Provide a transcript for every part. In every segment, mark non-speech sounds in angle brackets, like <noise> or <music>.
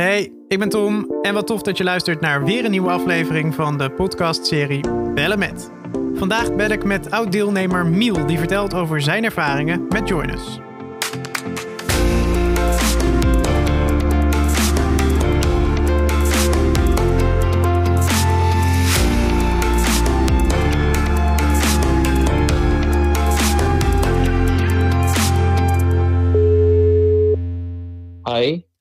Hey, ik ben Tom en wat tof dat je luistert naar weer een nieuwe aflevering van de podcastserie Bellen Met. Vandaag bel ik met oud-deelnemer Miel, die vertelt over zijn ervaringen met Join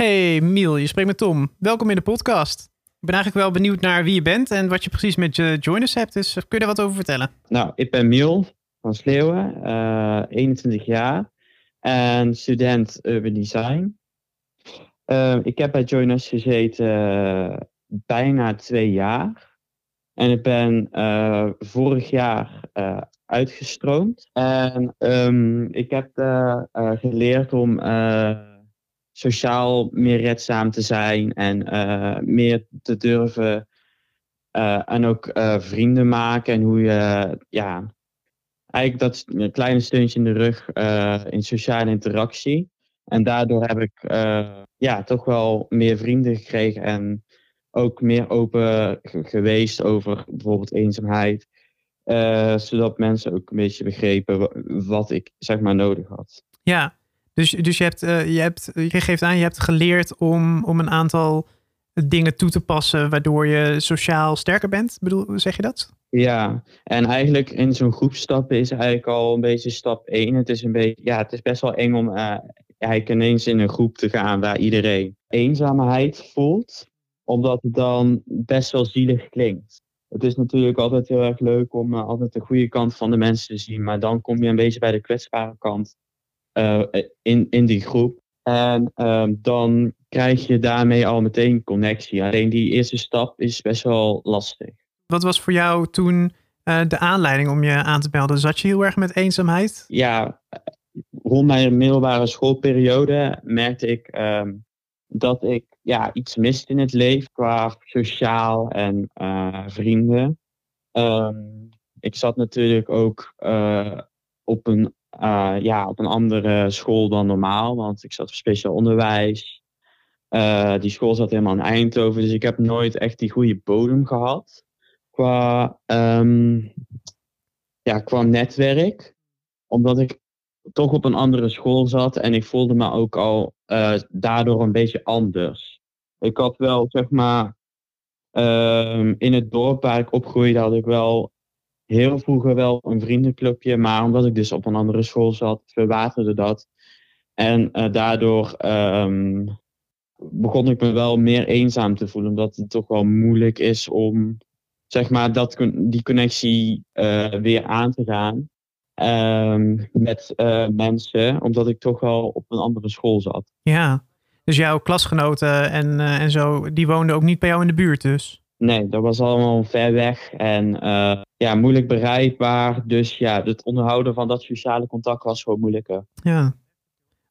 Hey Miel, je spreekt met Tom. Welkom in de podcast. Ik ben eigenlijk wel benieuwd naar wie je bent en wat je precies met je Join Us hebt. Dus kun je daar wat over vertellen? Nou, ik ben Miel van Sleeuwen, eh 21 jaar en student Urban Design. Eh, ik heb bij Join Us gezeten eh, bijna twee jaar. En ik ben eh, vorig jaar eh, uitgestroomd. En ehm, ik heb eh, eh, geleerd om eh, sociaal meer redzaam te zijn en eh, meer te durven eh, en ook eh, vrienden maken en hoe je, ja, eigenlijk dat een kleine steuntje in de rug in sociale interactie. En daardoor heb ik ja, toch wel meer vrienden gekregen en ook meer open ge- geweest over bijvoorbeeld eenzaamheid. zodat mensen ook een beetje begrepen wa- wat ik zeg maar nodig had. Ja, dus, dus je, hebt, eh, je, hebt, je geeft aan, je hebt geleerd om, om een aantal dingen toe te passen waardoor je sociaal sterker bent. Bedoel, zeg je dat? Ja, en eigenlijk in zo'n groep stappen is eigenlijk al een beetje stap 1. Het is, een beetje, ja, het is best wel eng om eh, eigenlijk ineens in een groep te gaan waar iedereen eenzaamheid voelt, omdat het dan best wel zielig klinkt. Het is natuurlijk altijd heel erg leuk om eh, altijd de goede kant van de mensen te zien, maar dan kom je een beetje bij de kwetsbare kant eh, in, in die groep. En ehm, dan krijg je daarmee al meteen connectie. Alleen die eerste stap is best wel lastig. Wat was voor jou toen eh, de aanleiding om je aan te melden? Zat je heel erg met eenzaamheid? ja, rond mijn middelbare schoolperiode merkte ik ehm, dat ik ja, iets miste in het leven qua sociaal en eh, vrienden. Ehm, ik zat natuurlijk ook op, een, eh, ja, op een andere school dan normaal, want ik zat op speciaal onderwijs. Eh, die school zat helemaal in Eindhoven, dus ik heb nooit echt die goede bodem gehad qua, ehm, ja, qua netwerk omdat ik toch op een andere school zat en ik voelde me ook al eh, daardoor een beetje anders. Ik had wel, zeg maar, ehm, in het dorp waar ik opgroeide, had ik wel heel vroeger wel een vriendenclubje, maar omdat ik dus op een andere school zat, verwaterde dat. En eh, daardoor ehm, begon ik me wel meer eenzaam te voelen, omdat het toch wel moeilijk is om, zeg maar, dat, die connectie eh, weer aan te gaan ehm, met eh, mensen, omdat ik toch wel op een andere school zat. Ja, dus jouw klasgenoten en, en zo, die woonden ook niet bij jou in de buurt dus? Nee, dat was allemaal ver weg en eh, ja, moeilijk bereikbaar. Dus ja, het onderhouden van dat sociale contact was gewoon moeilijker. Ja,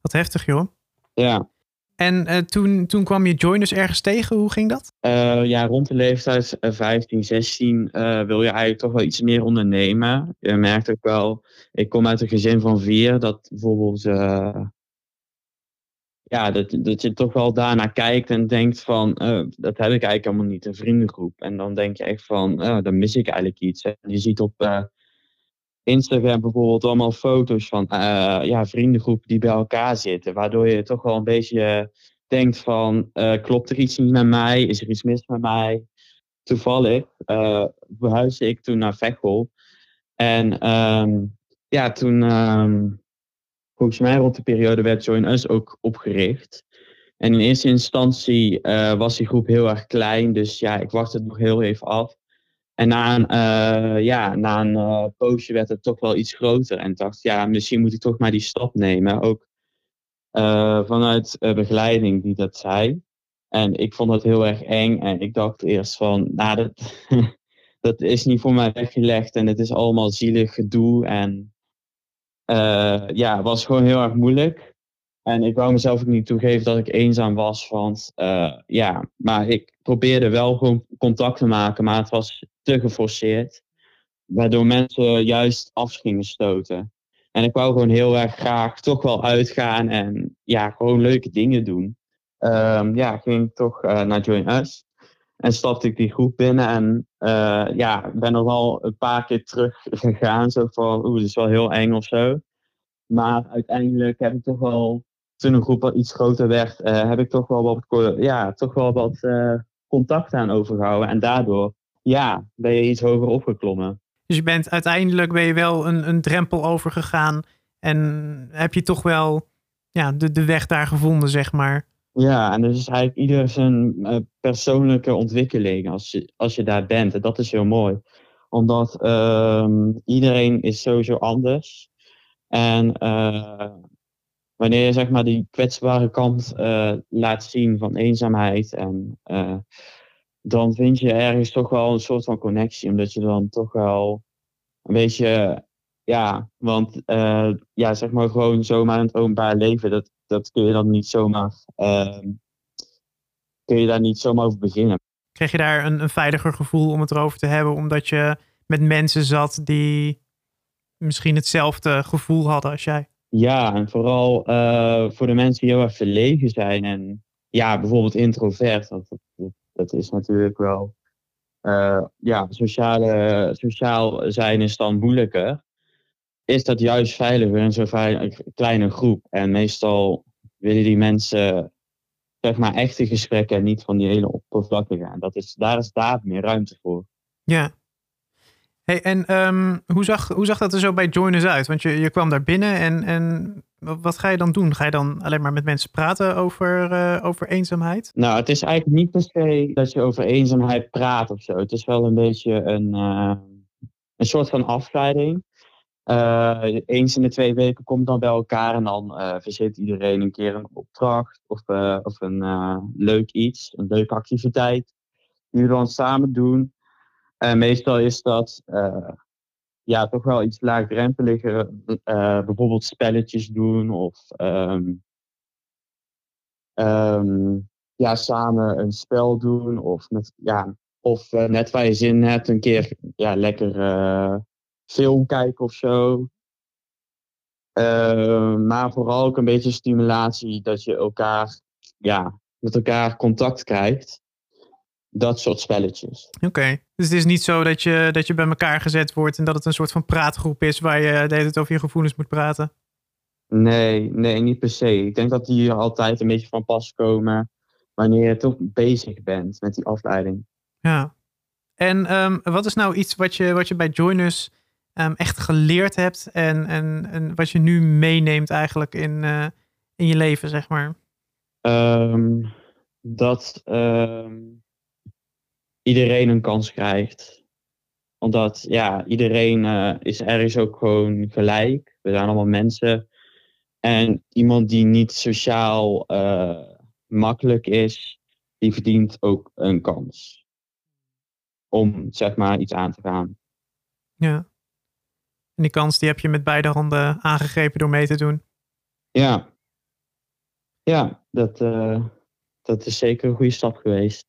wat heftig joh. Ja, En eh, toen, toen kwam je Join dus ergens tegen, hoe ging dat? Eh, ja rond de leeftijd eh, 15, 16 eh, wil je eigenlijk toch wel iets meer ondernemen. Je merkt ook wel, ik kom uit een gezin van vier, dat bijvoorbeeld, ja, dat, dat je toch wel daarnaar kijkt en denkt van, eh, dat heb ik eigenlijk helemaal niet, een vriendengroep. En dan denk je echt van, eh, dan mis ik eigenlijk iets. En je ziet op eh, Instagram bijvoorbeeld allemaal foto's van ja, vriendengroepen die bij elkaar zitten, waardoor je toch wel een beetje denkt van, klopt er iets niet met mij? Is er iets mis met mij? Toevallig verhuisde ik toen naar Veghel. En ehm, ja, toen, ehm, volgens mij rond de periode werd Join Us ook opgericht. En in eerste instantie eh, was die groep heel erg klein, dus ja, ik wachtte het nog heel even af. En na een, eh, ja, na een eh, poosje werd het toch wel iets groter. En dacht, ja, misschien moet ik toch maar die stap nemen. Ook vanuit begeleiding die dat zei. En ik vond dat heel erg eng. En ik dacht eerst van, nou, dat, <laughs> dat is niet voor mij weggelegd. En het is allemaal zielig gedoe. En eh, ja, was gewoon heel erg moeilijk. En ik wou mezelf ook niet toegeven dat ik eenzaam was. Want eh, ja, maar ik probeerde wel gewoon contact te maken. Maar het was te geforceerd. Waardoor mensen juist af gingen stoten. En ik wou gewoon heel erg graag toch wel uitgaan en ja, gewoon leuke dingen doen. ehm, ja, ging toch naar Join Us. En stapte ik die groep binnen en ja, ben nog wel een paar keer terug gegaan. Zo van, oeh, dit is wel heel eng of zo. Maar uiteindelijk heb ik toch wel, toen een groep wat iets groter werd, heb ik toch wel wat, ja, toch wel wat contact aan overgehouden. En daardoor, ja, ben je iets hoger opgeklommen. Dus je bent uiteindelijk ben je wel een, een drempel overgegaan en heb je toch wel ja, de, de weg daar gevonden, zeg maar. Ja, en dus is eigenlijk ieder zijn uh, persoonlijke ontwikkeling als je, als je daar bent. En dat is heel mooi. Omdat uh, iedereen is sowieso anders. En uh, wanneer je zeg maar die kwetsbare kant uh, laat zien van eenzaamheid en dan vind je ergens toch wel een soort van connectie. Omdat je dan toch wel een beetje, ja, want ja, zeg maar gewoon zomaar in het openbaar leven, dat, dat kun je dan niet zomaar, uh, kun je daar niet zomaar over beginnen. Kreeg je daar een, een veiliger gevoel om het erover te hebben, omdat je met mensen zat die misschien hetzelfde gevoel hadden als jij? Ja, en vooral uh, voor de mensen die heel erg verlegen zijn en ja, bijvoorbeeld introvert. Want dat, dat is natuurlijk wel. Uh, ja, sociale, sociaal zijn is dan moeilijker. Is dat juist veiliger in zo'n kleine groep? En meestal willen die mensen zeg maar echte gesprekken en niet van die hele oppervlakkige. En dat is, daar is daar meer ruimte voor. Ja. Hey, en um, hoe, zag, hoe zag dat er zo bij Joiners uit? Want je, je kwam daar binnen en, en wat ga je dan doen? Ga je dan alleen maar met mensen praten over, uh, over eenzaamheid? Nou, het is eigenlijk niet per se dat je over eenzaamheid praat of zo. Het is wel een beetje een, uh, een soort van afleiding. Uh, eens in de twee weken komt dan bij elkaar en dan verzet iedereen een keer een opdracht of, of een leuk iets, een leuke activiteit. Die we dan samen doen. En meestal is dat ja, toch wel iets laagdrempeliger. Uh, bijvoorbeeld spelletjes doen of um, um, ja, samen een spel doen. Of, ja, of uh, net waar je zin hebt, een keer ja, lekker uh, film kijken of zo. Ehm, maar vooral ook een beetje stimulatie dat je elkaar, ja, met elkaar contact krijgt dat soort spelletjes. Oké, dus het is niet zo dat je, dat je bij elkaar gezet wordt en dat het een soort van praatgroep is waar je de hele tijd over je gevoelens moet praten? Nee, nee, niet per se. Ik denk dat die altijd een beetje van pas komen wanneer je toch bezig bent met die afleiding. Ja. En um, wat is nou iets wat je, wat je bij Joiners um, echt geleerd hebt en, en, en wat je nu meeneemt eigenlijk in, uh, in je leven, zeg maar? Um, dat iedereen een kans krijgt. Omdat ja, iedereen uh, is ergens ook gewoon gelijk. We zijn allemaal mensen. En iemand die niet sociaal uh, makkelijk is, die verdient ook een kans. Om zeg maar iets aan te gaan. Ja. En die kans die heb je met beide handen aangegrepen door mee te doen. Ja. Ja, dat, uh, dat is zeker een goede stap geweest.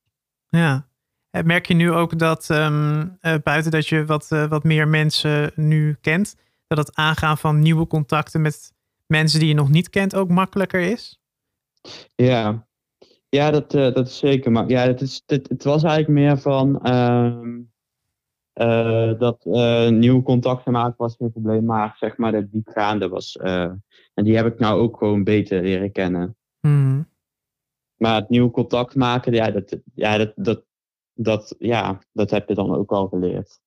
Ja. Eh, merk je nu ook dat um, uh, buiten dat je wat, uh, wat meer mensen nu kent, dat het aangaan van nieuwe contacten met mensen die je nog niet kent ook makkelijker is? Ja, ja dat, dat is zeker. Maar ja, het, is, het, het was eigenlijk meer van uh, dat nieuwe contacten maken was geen probleem, maar zeg maar de diepgaande was. en die heb ik nou ook gewoon beter leren kennen. Hmm. Maar het nieuwe contact maken, ja, dat, ja, dat, dat, dat, ja, dat heb je dan ook al geleerd.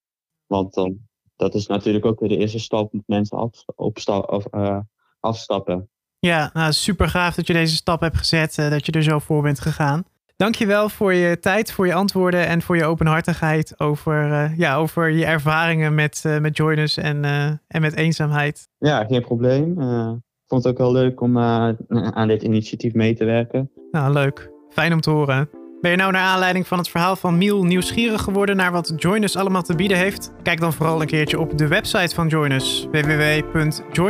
Want dan, dat is natuurlijk ook weer de eerste stap met mensen af, of, uh, afstappen. Ja, nou, super gaaf dat je deze stap hebt gezet, dat je er zo voor bent gegaan. Dankjewel voor je tijd, voor je antwoorden en voor je openhartigheid over, uh, ja, over je ervaringen met, met Joiners en, en met eenzaamheid. Ja, geen probleem. Ik vond het ook wel leuk om aan dit initiatief mee te werken. Nou, leuk. Fijn om te horen. Ben je nou naar aanleiding van het verhaal van Miel nieuwsgierig geworden naar wat Joinus allemaal te bieden heeft? Kijk dan vooral een keertje op de website van Joinus: www.join-us.nu.